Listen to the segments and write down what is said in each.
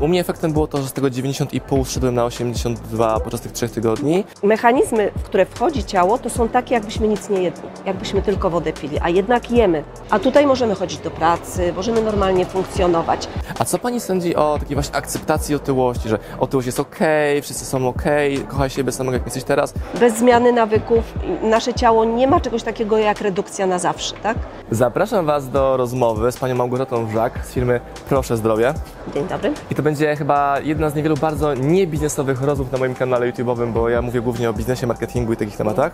U mnie efektem było to, że z tego 90,5 szedłem na 82 podczas tych trzech tygodni. Mechanizmy, w które wchodzi ciało, to są takie, jakbyśmy nic nie jedli, jakbyśmy tylko wodę pili, a jednak jemy. A tutaj możemy chodzić do pracy, możemy normalnie funkcjonować. A co pani sądzi o takiej właśnie akceptacji otyłości, że otyłość jest okej, wszyscy są okej, kochaj siebie samego jak jesteś teraz? Bez zmiany nawyków nasze ciało nie ma czegoś takiego jak redukcja na zawsze, tak? Zapraszam Was do rozmowy z panią Małgorzatą Wrzak z firmy Proszę Zdrowie. Dzień dobry. I to będzie chyba jedna z niewielu bardzo niebiznesowych rozmów na moim kanale YouTube'owym, bo ja mówię głównie o biznesie, marketingu i takich tematach.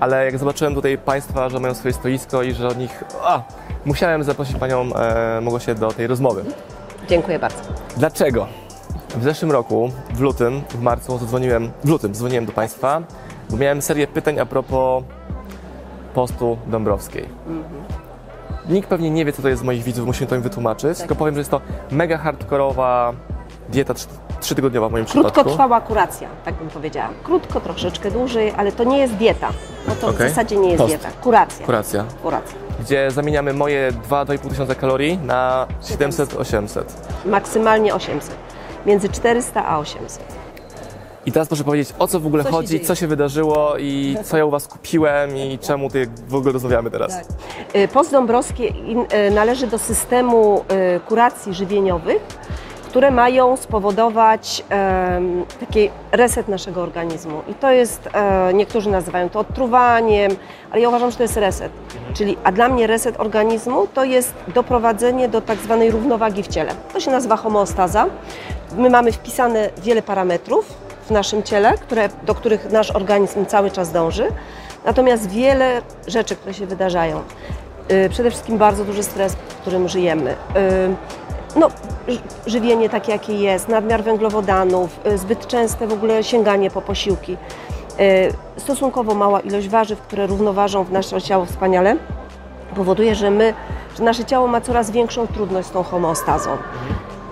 Ale jak zobaczyłem tutaj Państwa, że mają swoje stoisko i że od nich... A, musiałem zaprosić Panią e, Małgosię do tej rozmowy. Dziękuję bardzo. Dlaczego? W zeszłym roku, w lutym, w marcu zadzwoniłem, w lutym dzwoniłem do Państwa, bo miałem serię pytań a propos postu Dąbrowskiej. Nikt pewnie nie wie, co to jest z moich widzów, musimy to im wytłumaczyć, tylko powiem, że jest to mega hardkorowa dieta trzy- trzytygodniowa w moim przypadku. Krótkotrwała kuracja, tak bym powiedziała. Krótko, troszeczkę dłużej, ale to nie jest dieta. No to Okej. w zasadzie nie jest Post. dieta. Kuracja. Kuracja, Kuracja. gdzie zamieniamy moje 2-2,5 tysiąca kalorii na 700-800. Maksymalnie 800. Między 400 a 800. I teraz proszę powiedzieć, o co w ogóle Co chodzi, co się wydarzyło i co ja u Was kupiłem i czemu tutaj w ogóle rozmawiamy teraz. Y, Post Dąbrowskie in- y, należy do systemu y, kuracji żywieniowych, które mają spowodować taki reset naszego organizmu. I to jest, e, niektórzy nazywają to odtruwaniem, ale ja uważam, że to jest reset. Czyli, a dla mnie reset organizmu to jest doprowadzenie do tak zwanej równowagi w ciele. To się nazywa homeostaza. My mamy wpisane wiele parametrów w naszym ciele, które, do których nasz organizm cały czas dąży. Natomiast wiele rzeczy, które się wydarzają, y, przede wszystkim bardzo duży stres, w którym żyjemy, y, no, żywienie takie, jakie jest, nadmiar węglowodanów, y, zbyt częste w ogóle sięganie po posiłki, y, stosunkowo mała ilość warzyw, które równoważą w nasze ciało wspaniale, powoduje, że my, że nasze ciało ma coraz większą trudność z tą homeostazą.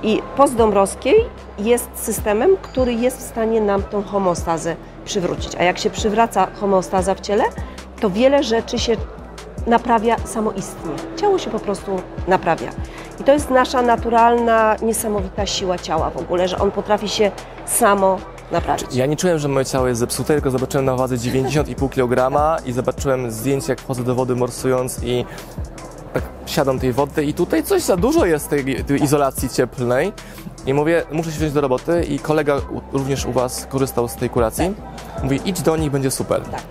I post Dąbrowskiej jest systemem, który jest w stanie nam tą homeostazę przywrócić. A jak się przywraca homeostaza w ciele, to wiele rzeczy się naprawia samoistnie. Ciało się po prostu naprawia. I to jest nasza naturalna, niesamowita siła ciała w ogóle, że on potrafi się samo naprawić. Ja nie czułem, że moje ciało jest zepsute, tylko zobaczyłem na wadze 90,5 kg i zobaczyłem zdjęcie, jak wchodzę do wody morsując i tak siadam tej wody i tutaj coś za dużo jest tej, tej izolacji cieplnej. I mówię, muszę się wziąć do roboty i kolega również u Was korzystał z tej kuracji. Mówi, idź do nich, będzie super. Tak.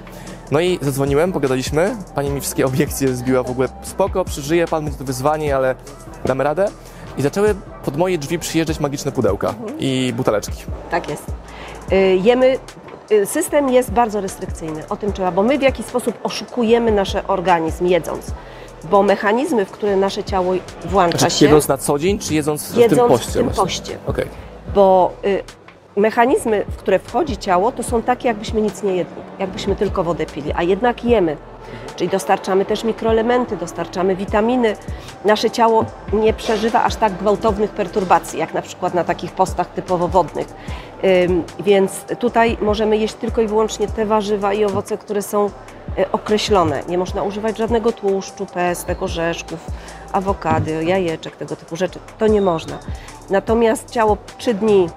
No i zadzwoniłem, pogadaliśmy, pani mi wszystkie obiekcje zbiła w ogóle, spoko, przeżyje pan, będzie to wyzwanie, ale damy radę. I zaczęły pod moje drzwi przyjeżdżać magiczne pudełka i buteleczki. Tak jest. Y, Jemy, y, system jest bardzo restrykcyjny, o tym trzeba, bo my w jakiś sposób oszukujemy nasz organizm jedząc. Bo mechanizmy, w które nasze ciało włącza Znaczy, się, jedząc na co dzień, czy jedząc, w tym jedząc poście? w tym właśnie? poście. Okej. bo y, mechanizmy, w które wchodzi ciało, to są takie, jakbyśmy nic nie jedli, jakbyśmy tylko wodę pili, a jednak jemy. Czyli dostarczamy też mikroelementy, dostarczamy witaminy. Nasze ciało nie przeżywa aż tak gwałtownych perturbacji, jak na przykład na takich postach typowo wodnych. Więc tutaj możemy jeść tylko i wyłącznie te warzywa i owoce, które są y, określone. Nie można używać żadnego tłuszczu, pestek, orzeszków, awokady, jajeczek, tego typu rzeczy. To nie można. Natomiast ciało trzy dni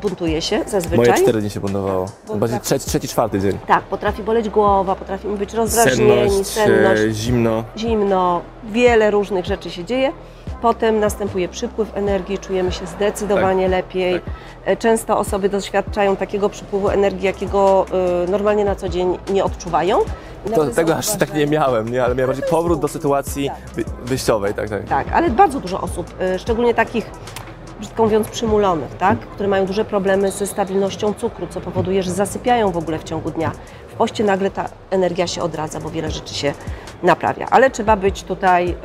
buntuje się zazwyczaj. Moje cztery dni się buntowało. Bardziej tak- trzeci, trzeci, czwarty dzień. Tak, potrafi boleć głowa, potrafimy być rozdrażnieni, senność, e, zimno. zimno, wiele różnych rzeczy się dzieje. Potem następuje przypływ energii, czujemy się zdecydowanie Tak, lepiej. E, Często osoby doświadczają takiego przypływu energii, jakiego y, normalnie na co dzień nie odczuwają. To, tego aż tak nie miałem, nie? ale miałem bardziej powrót do sytuacji wy, wyjściowej, tak, tak. Tak, ale bardzo dużo osób, szczególnie takich, brzydko mówiąc, przymulonych, tak? które mają duże problemy ze stabilnością cukru, co powoduje, że zasypiają w ogóle w ciągu dnia. W poście nagle ta energia się odradza, bo wiele rzeczy się naprawia. Ale trzeba być tutaj,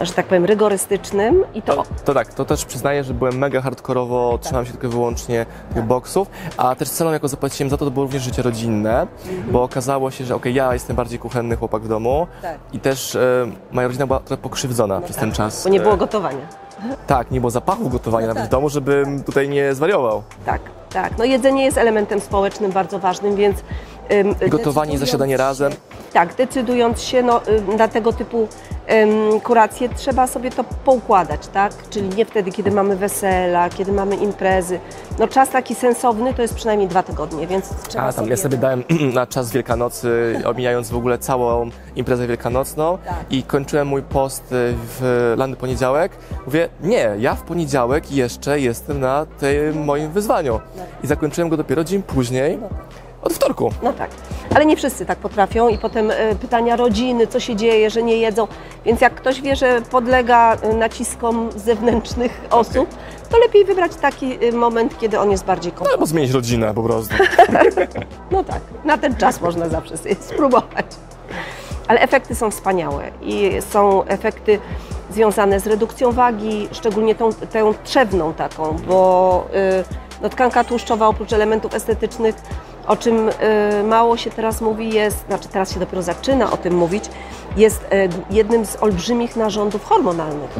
y, że tak powiem, rygorystycznym i to To, to tak, to też przyznaję, że byłem mega hardkorowo, trzymałem się tylko wyłącznie tych boksów, a też ceną, jaką zapłaciłem za to, to było również życie rodzinne, bo okazało się, że okej, ja jestem bardziej kuchenny chłopak w domu Tak. i też e, moja rodzina była trochę pokrzywdzona przez ten czas. bo nie było E, gotowania. Tak, nie było zapachu gotowania nawet w domu, żebym tutaj nie zwariował. Tak, tak. No jedzenie jest elementem społecznym bardzo ważnym, więc ym, Gotowanie, decydując zasiadanie się- razem. Tak, decydując się no, na tego typu ym, kuracje, trzeba sobie to poukładać, tak? Czyli nie wtedy, kiedy mamy wesela, kiedy mamy imprezy. No czas taki sensowny to jest przynajmniej dwa tygodnie, więc trzeba A tam ja sobie dałem na czas Wielkanocy, omijając w ogóle całą imprezę wielkanocną Tak. i kończyłem mój post y, w lany poniedziałek. Mówię, nie, ja w poniedziałek jeszcze jestem na tym moim wyzwaniu. I zakończyłem go dopiero dzień później, od wtorku. No tak, ale nie wszyscy tak potrafią i potem e, pytania rodziny, co się dzieje, że nie jedzą. Więc jak ktoś wie, że podlega e, naciskom zewnętrznych osób, to lepiej wybrać taki e, moment, kiedy on jest bardziej komfortowy. Albo zmienić rodzinę po prostu. No tak, na ten czas można zawsze sobie spróbować. Ale efekty są wspaniałe i są efekty związane z redukcją wagi, szczególnie tą, tą trzewną taką, bo y, no, tkanka tłuszczowa oprócz elementów estetycznych, o czym y, mało się teraz mówi, jest, znaczy teraz się dopiero zaczyna o tym mówić, jest y, jednym z olbrzymich narządów hormonalnych.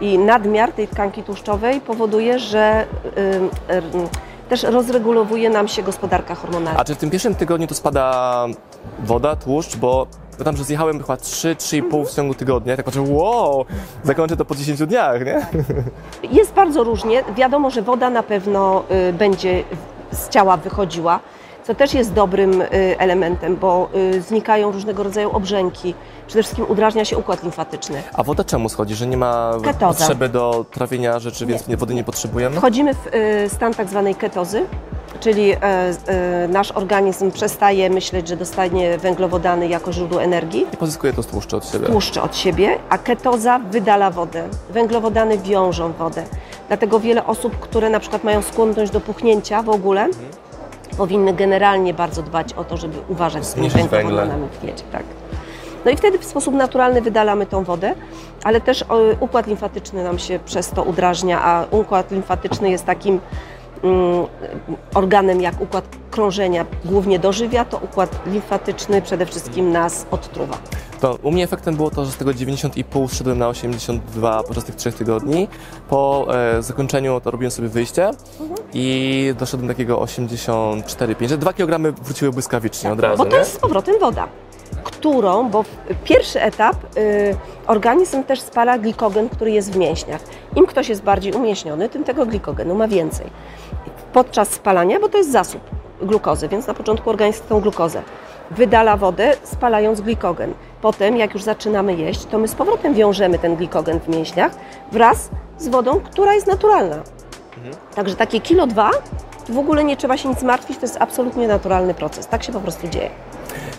I nadmiar tej tkanki tłuszczowej powoduje, że y, też rozregulowuje nam się gospodarka hormonalna. A czy w tym pierwszym tygodniu to spada woda, tłuszcz, bo ja tam, że zjechałem chyba 3-3,5 w ciągu tygodnia, tak patrzę, wow, zakończę to po 10 dniach, nie? Jest bardzo różnie. Wiadomo, że woda na pewno będzie z ciała wychodziła, co też jest dobrym y, elementem, bo y, znikają różnego rodzaju obrzęki. Przede wszystkim udrażnia się układ limfatyczny. A woda czemu schodzi? Że nie ma Ketoza. potrzeby do trawienia rzeczy, więc nie. wody nie potrzebujemy? Wchodzimy w y, stan tak zwanej ketozy, czyli e, e, nasz organizm przestaje myśleć, że dostanie węglowodany jako źródło energii. I pozyskuje to z od siebie. tłuszcze od siebie, a ketoza wydala wodę. Węglowodany wiążą wodę. Dlatego wiele osób, które na przykład mają skłonność do puchnięcia w ogóle, powinny generalnie bardzo dbać o to, żeby uważać z tymi węglowodanami w diecie. Tak. No i wtedy w sposób naturalny wydalamy tą wodę, ale też o, układ limfatyczny nam się przez to udrażnia, a układ limfatyczny jest takim mm, organem jak układ krążenia głównie dożywia, to układ limfatyczny przede wszystkim nas odtruwa. U mnie efektem było to, że z tego 90,5 zszedłem na 82 podczas tych trzech tygodni. Po e, zakończeniu to robiłem sobie wyjście i doszedłem do takiego 84,5, że 2 kg wróciły błyskawicznie od razu, Bo to nie? jest z powrotem woda, którą, bo pierwszy etap y, organizm też spala glikogen, który jest w mięśniach. Im ktoś jest bardziej umięśniony, tym tego glikogenu ma więcej. Podczas spalania, bo to jest zasób glukozy, więc na początku organizm tą glukozę wydala wodę, spalając glikogen. Potem, jak już zaczynamy jeść, to my z powrotem wiążemy ten glikogen w mięśniach wraz z wodą, która jest naturalna. Także takie kilo dwa, w ogóle nie trzeba się nic martwić, to jest absolutnie naturalny proces. Tak się po prostu dzieje.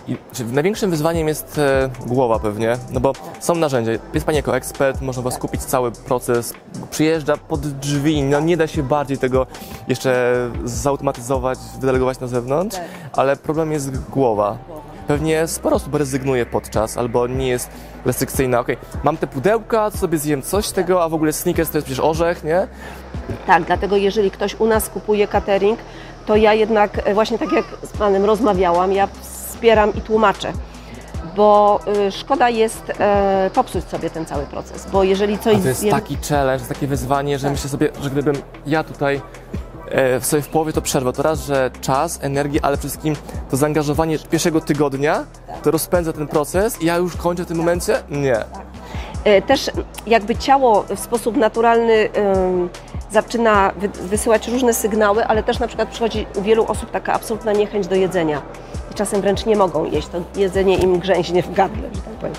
I, największym wyzwaniem jest e, głowa pewnie, no bo są narzędzia. Jest Pani jako ekspert, można Was skupić cały proces, przyjeżdża pod drzwi, no nie da się bardziej tego jeszcze zautomatyzować, wydelegować na zewnątrz, Tak. ale problem jest głowa. Pewnie sporo osób rezygnuje podczas, albo nie jest restrykcyjna. Okej, mam te pudełka, sobie zjem coś z tego, a w ogóle sneakers to jest przecież orzech, nie? Tak, dlatego jeżeli ktoś u nas kupuje catering, to ja jednak, e, właśnie tak jak z Panem rozmawiałam, ja wspieram i tłumaczę, bo y, szkoda jest e, popsuć sobie ten cały proces, bo jeżeli coś A to jest zjem- taki challenge, takie wyzwanie, że Tak. myślę sobie, że gdybym ja tutaj e, sobie w połowie to przerwę, to raz, że czas, energię, ale przede wszystkim to zaangażowanie pierwszego tygodnia, to rozpędza ten proces i ja już kończę w tym momencie? Nie. E, Też jakby ciało w sposób naturalny zaczyna wy, wysyłać różne sygnały, ale też na przykład przychodzi u wielu osób taka absolutna niechęć do jedzenia. Czasem wręcz nie mogą jeść, to jedzenie im grzęźnie w gardle, że tak powiem.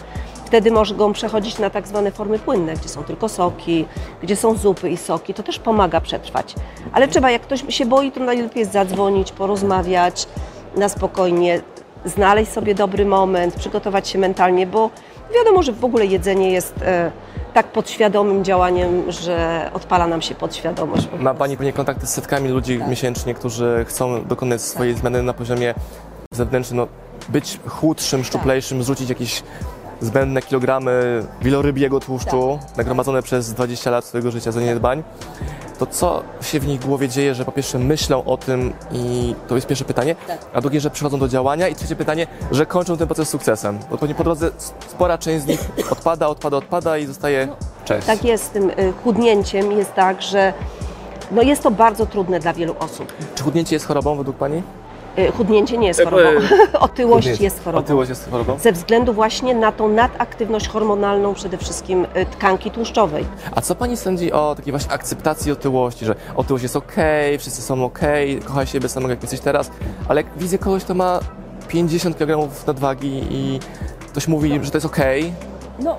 Wtedy mogą przechodzić na tak zwane formy płynne, gdzie są tylko soki, gdzie są zupy i soki. To też pomaga przetrwać. Ale trzeba, jak ktoś się boi, to najlepiej jest zadzwonić, porozmawiać na spokojnie, znaleźć sobie dobry moment, przygotować się mentalnie, bo wiadomo, że w ogóle jedzenie jest e, tak podświadomym działaniem, że odpala nam się podświadomość. po Ma. Pani pewnie kontakty z setkami ludzi miesięcznie, którzy chcą dokonać swojej zmiany na poziomie zewnętrznym, no, być chudszym, szczuplejszym, zrzucić jakieś zbędne kilogramy wielorybiego tłuszczu nagromadzone przez 20 lat swojego życia zaniedbań. To co się w nich głowie dzieje, że po pierwsze myślą o tym i to jest pierwsze pytanie, a drugie, że przychodzą do działania i trzecie pytanie, że kończą ten proces sukcesem. Bo pewnie po drodze spora część z nich odpada, odpada, odpada i zostaje cześć. Tak jest z tym y, chudnięciem, jest tak, że no jest to bardzo trudne dla wielu osób. Czy chudnięcie jest chorobą według Pani? Y, Chudnięcie nie jest chorobą. Otyłość jest chorobą. Otyłość jest chorobą? Ze względu właśnie na tą nadaktywność hormonalną przede wszystkim y, tkanki tłuszczowej. A co pani sądzi o takiej właśnie akceptacji otyłości, że otyłość jest okej, wszyscy są okej, kochaj siebie samego jak jesteś teraz, ale jak widzę kogoś, kto ma 50 kg nadwagi i ktoś mówi, że to jest okej, No,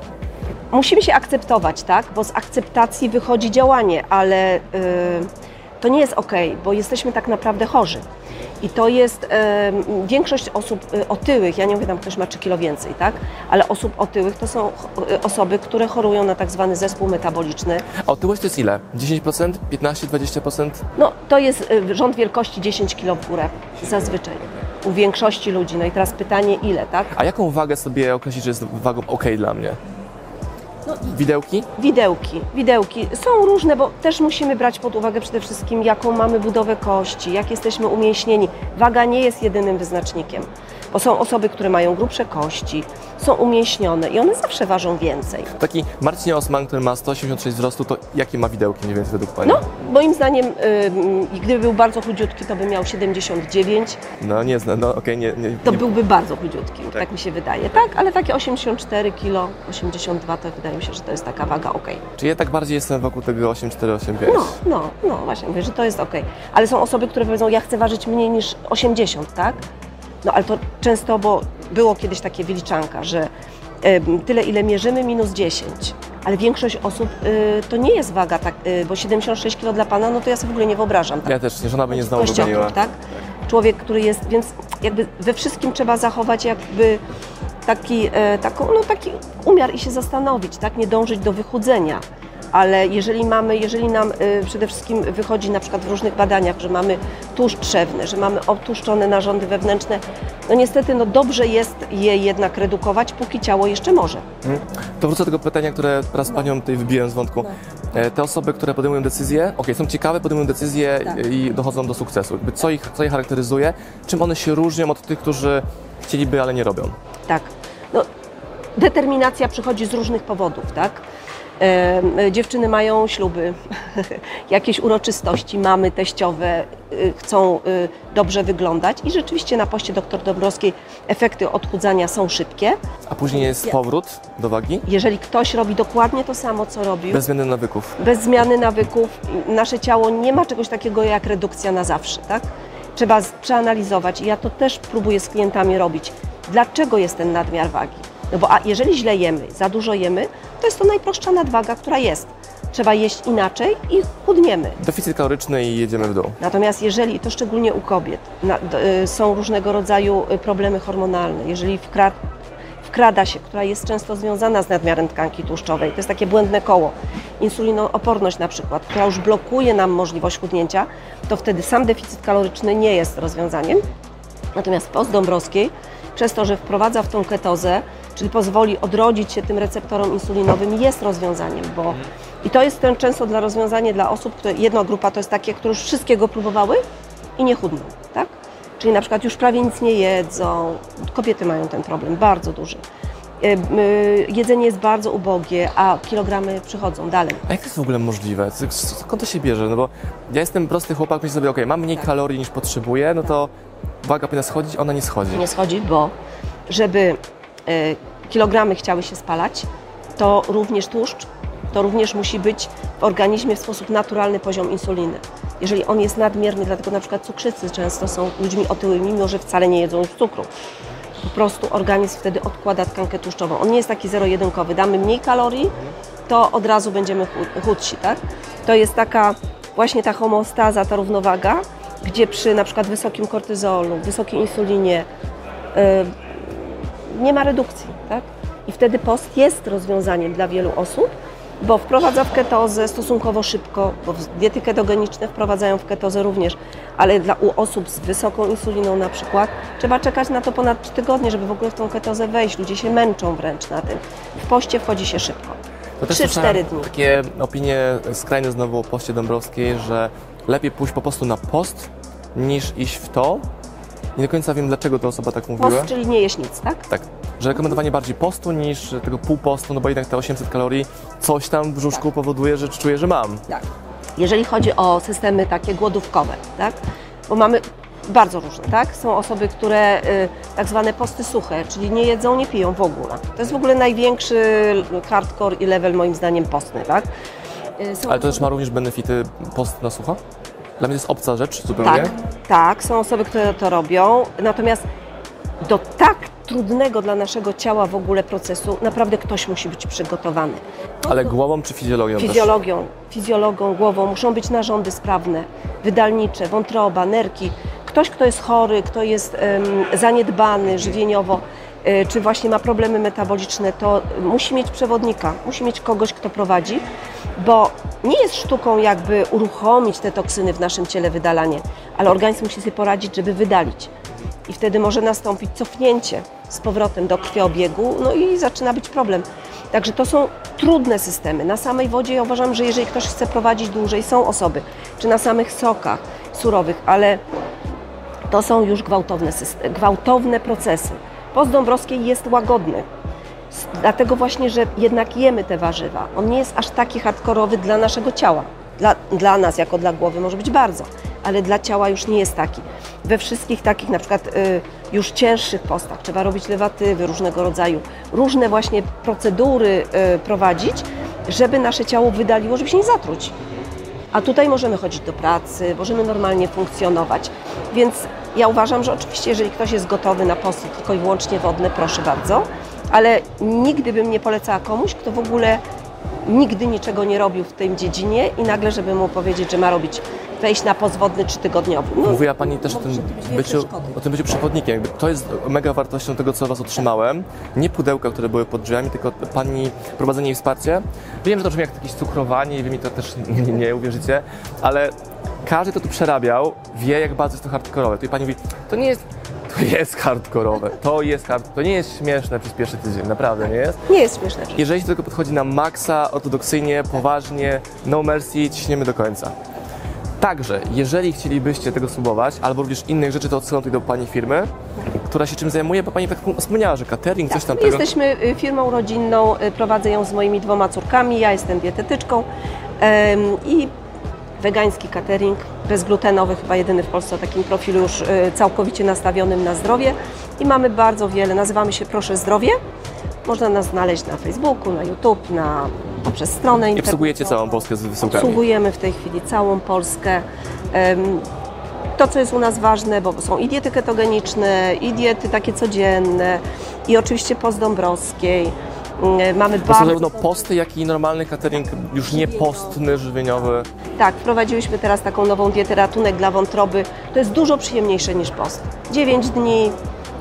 musimy się akceptować, tak? Bo z akceptacji wychodzi działanie, ale y, to nie jest ok, bo jesteśmy tak naprawdę chorzy. I to jest y, większość osób y, otyłych, ja nie mówię tam ktoś ma 3 kilo więcej, tak? Ale osób otyłych to są y, osoby, które chorują na tak zwany zespół metaboliczny. a otyłość to jest ile? 10%? 15%? 20%? No to jest y, rząd wielkości 10 kilo w górę zazwyczaj u większości ludzi. No i teraz pytanie ile, tak? A jaką wagę sobie określić, że jest wagą okej dla mnie? Widełki? Widełki, widełki są różne, bo też musimy brać pod uwagę przede wszystkim, jaką mamy budowę kości, jak jesteśmy umięśnieni. Waga nie jest jedynym wyznacznikiem, bo są osoby, które mają grubsze kości, są umięśnione i one zawsze ważą więcej. Taki Marcin Osman, który ma 186 wzrostu, to jakie ma widełki mniej więcej według pani? No, moim zdaniem, ym, gdyby był bardzo chudziutki, to by miał 79, No nie znam, no okej, nie, nie, to nie. byłby bardzo chudziutki, tak. Tak. mi się wydaje, tak? Ale takie 84 kg, 82 to wydaje mi się, że to jest taka waga ok. Czy ja tak bardziej jestem wokół tego 8485? No, no, no, właśnie mówię, że to jest ok. Ale są osoby, które powiedzą, ja chcę ważyć mniej niż 80, tak? No ale to często, bo było kiedyś takie wyliczanka, że tyle ile mierzymy minus 10. Ale większość osób y, to nie jest waga, tak, y, bo 76 kg dla pana, no to ja sobie w ogóle nie wyobrażam. Tak? Ja też nie, żona by nie znowu Kościotrup, dogoniła. tak? Człowiek, który jest, więc jakby we wszystkim trzeba zachować jakby taki, e, taką, no taki umiar i się zastanowić, tak? Nie dążyć do wychudzenia. Ale jeżeli mamy, jeżeli nam e, przede wszystkim wychodzi na przykład w różnych badaniach, że mamy tłuszcz trzewny, że mamy otłuszczone narządy wewnętrzne, no niestety no dobrze jest je jednak redukować, póki ciało jeszcze może. Mhm. To wrócę do tego pytania, które raz panią tutaj wybiłem z wątku. E, Te osoby, które podejmują decyzje, okej, są ciekawe, podejmują decyzje Tak. i dochodzą do sukcesu. Co ich, co ich charakteryzuje? Czym one się różnią od tych, którzy chcieliby, ale nie robią? Tak. No, determinacja przychodzi z różnych powodów, tak? E, e, dziewczyny mają śluby, jakieś uroczystości, mamy teściowe, y, chcą y, dobrze wyglądać i rzeczywiście na poście dr Dąbrowskiej efekty odchudzania są szybkie. A później jest powrót do wagi? Jeżeli ktoś robi dokładnie to samo, co robił, Bez zmiany nawyków. bez zmiany nawyków, nasze ciało nie ma czegoś takiego jak redukcja na zawsze, tak? Trzeba przeanalizować i ja to też próbuję z klientami robić. Dlaczego jest ten nadmiar wagi? No bo a jeżeli źle jemy, za dużo jemy, to jest to najprostsza nadwaga, która jest. Trzeba jeść inaczej i chudniemy. Deficyt kaloryczny i jedziemy w dół. Natomiast jeżeli, to szczególnie u kobiet, na, y, są różnego rodzaju y, problemy hormonalne, jeżeli wkra, wkrada się, która jest często związana z nadmiarem tkanki tłuszczowej, to jest takie błędne koło, insulinooporność na przykład, która już blokuje nam możliwość chudnięcia, to wtedy sam deficyt kaloryczny nie jest rozwiązaniem. Natomiast post Dąbrowskiej, przez to, że wprowadza w tą ketozę, czyli pozwoli odrodzić się tym receptorom insulinowym, jest rozwiązaniem, bo i to jest ten często dla rozwiązanie dla osób, które, jedna grupa to jest takie, które już wszystkiego próbowały i nie chudną, tak? Czyli na przykład już prawie nic nie jedzą. Kobiety mają ten problem bardzo duży. Y, y, Jedzenie jest bardzo ubogie, a kilogramy przychodzą dalej. A jak to jest w ogóle możliwe? Skąd to się bierze? No bo ja jestem prosty chłopak, myślę sobie, okej, mam mniej Tak. kalorii niż potrzebuję, no to waga powinna schodzić, ona nie schodzi. nie schodzi, bo żeby kilogramy chciały się spalać, to również tłuszcz, to również musi być w organizmie w sposób naturalny poziom insuliny. Jeżeli on jest nadmierny, dlatego na przykład cukrzycy często są ludźmi otyłymi, mimo że wcale nie jedzą już cukru. Po prostu organizm wtedy odkłada tkankę tłuszczową. On nie jest taki zero-jedynkowy. Damy mniej kalorii, to od razu będziemy chu- chudsi, tak? To jest taka właśnie ta homeostaza, ta równowaga, gdzie przy na przykład wysokim kortyzolu, wysokiej insulinie y, nie ma redukcji, tak? I wtedy post jest rozwiązaniem dla wielu osób, bo wprowadza w ketozę stosunkowo szybko, bo diety ketogeniczne wprowadzają w ketozę również, ale dla u osób z wysoką insuliną na przykład trzeba czekać na to ponad 3 tygodnie, żeby w ogóle w tą ketozę wejść. Ludzie się męczą wręcz na tym. W poście wchodzi się szybko. To też 3-4 słyszałem dni. Takie opinie skrajne znowu o poście Dąbrowskiej, że lepiej pójść po prostu na post, niż iść w to. Nie do końca wiem, dlaczego ta osoba tak mówiła. Post, czyli nie jeść nic, tak? Tak, że rekomendowanie bardziej postu niż tego pół postu, no bo jednak te 800 kalorii coś tam w brzuszku powoduje, że czuję, że mam. Tak. Jeżeli chodzi o systemy takie głodówkowe, tak? Bo mamy bardzo różne, tak? Są osoby, które y, tak zwane posty suche, czyli nie jedzą, nie piją w ogóle. To jest w ogóle największy hardcore i level moim zdaniem postny, tak? Y, Ale to też ma również benefity post na sucho? Dla mnie to jest obca rzecz zupełnie. Tak, tak, są osoby, które to robią. Natomiast do tak trudnego dla naszego ciała w ogóle procesu naprawdę ktoś musi być przygotowany. Ale głową czy fizjologią też? Fizjologią, fizjologą, głową muszą być narządy sprawne, wydalnicze, wątroba, nerki. Ktoś, kto jest chory, kto jest em, zaniedbany żywieniowo, e, czy właśnie ma problemy metaboliczne, to musi mieć przewodnika, musi mieć kogoś, kto prowadzi, bo nie jest sztuką jakby uruchomić te toksyny w naszym ciele, wydalanie, ale organizm musi sobie poradzić, żeby wydalić. I wtedy może nastąpić cofnięcie z powrotem do krwiobiegu, no i zaczyna być problem. Także to są trudne systemy. Na samej wodzie ja uważam, że jeżeli ktoś chce prowadzić dłużej, są osoby, czy na samych sokach surowych, ale to są już gwałtowne, syste- gwałtowne procesy. Post Dąbrowskiej jest łagodny. Dlatego właśnie, że jednak jemy te warzywa. On nie jest aż taki hardkorowy dla naszego ciała. Dla, dla nas, jako dla głowy, może być bardzo, ale dla ciała już nie jest taki. We wszystkich takich, na przykład y, już cięższych postach, trzeba robić lewatywy różnego rodzaju, różne właśnie procedury y, prowadzić, żeby nasze ciało wydaliło, żeby się nie zatruć. A tutaj możemy chodzić do pracy, możemy normalnie funkcjonować. Więc ja uważam, że oczywiście, jeżeli ktoś jest gotowy na posty tylko i wyłącznie wodne, proszę bardzo, ale nigdy bym nie polecała komuś, kto w ogóle nigdy niczego nie robił w tej dziedzinie i nagle, żeby mu powiedzieć, że ma robić, wejść na post wodny trzytygodniowy. No, Mówiła Pani też o tym, może być wielkie byciu, o tym byciu przewodnikiem. Jakby To jest mega wartością tego, co Was otrzymałem. Nie pudełka, które były pod drzwiami, tylko Pani prowadzenie i wsparcie. Wiem, że to brzmi jak jakieś cukrowanie i Wy mi to też nie, nie uwierzycie, ale każdy, kto tu przerabiał, wie, jak bardzo jest to hardkorowe. Tutaj Pani mówi, to nie jest, to jest hardkorowe, to jest hard, to nie jest śmieszne przez pierwszy tydzień, naprawdę nie jest. nie jest śmieszne. Jeżeli się tego podchodzi na maksa, ortodoksyjnie, poważnie, no mercy, ciśniemy do końca. Także, jeżeli chcielibyście tego spróbować, albo również innych rzeczy, to odsyłam tutaj do Pani firmy, która się czym zajmuje, bo Pani tak wspomniała, że catering, coś tam My tego. jesteśmy y, firmą rodzinną, y, prowadzę ją z moimi dwoma córkami, ja jestem dietetyczką i wegański catering, bezglutenowy, chyba jedyny w Polsce o takim profilu już y, całkowicie nastawionym na zdrowie i mamy bardzo wiele, nazywamy się Proszę Zdrowie, można nas znaleźć na Facebooku, na YouTube, na, poprzez stronę I obsługujecie internetową. całą Polskę z wysyłkami. Obsługujemy w tej chwili całą Polskę. To, co jest u nas ważne, bo są i diety ketogeniczne, i diety takie codzienne, i oczywiście post Dąbrowskiej. Mm, Mamy są bardzo... zarówno posty, jak i normalny catering, już nie postny, żywieniowy. Tak, wprowadziliśmy teraz taką nową dietę ratunek dla wątroby. To jest dużo przyjemniejsze niż post. 9 dni,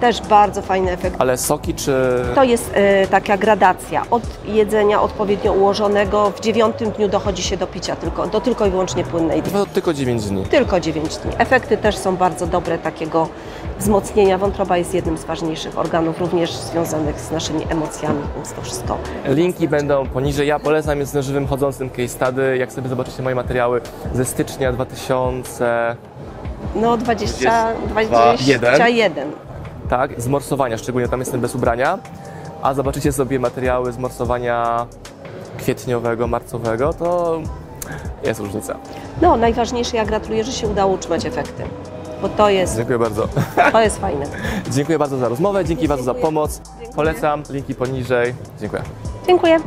też bardzo fajny efekt. Ale soki czy... To jest e, taka gradacja. Od jedzenia odpowiednio ułożonego w dziewiątym dniu dochodzi się do picia tylko, do tylko i wyłącznie płynnej. To tylko 9 dni. Tylko 9 dni. Efekty też są bardzo dobre takiego wzmocnienia. Wątroba jest jednym z ważniejszych organów, również związanych z naszymi emocjami, więc to wszystko. Linki będą poniżej. Ja polecam, jest na żywym chodzącym case study. Jak sobie zobaczycie moje materiały ze stycznia 2000, No 20, 21. 21. tak, z morsowania, szczególnie tam jestem bez ubrania. A zobaczycie sobie materiały z morsowania kwietniowego, marcowego, to jest różnica. No najważniejsze, ja gratuluję, że się udało utrzymać efekty, bo to jest, Dziękuję bardzo. to jest fajne. Dziękuję bardzo za rozmowę, dzięki bardzo za Dziękuję. pomoc. Dziękuję. Polecam, linki poniżej. Dziękuję. Dziękuję.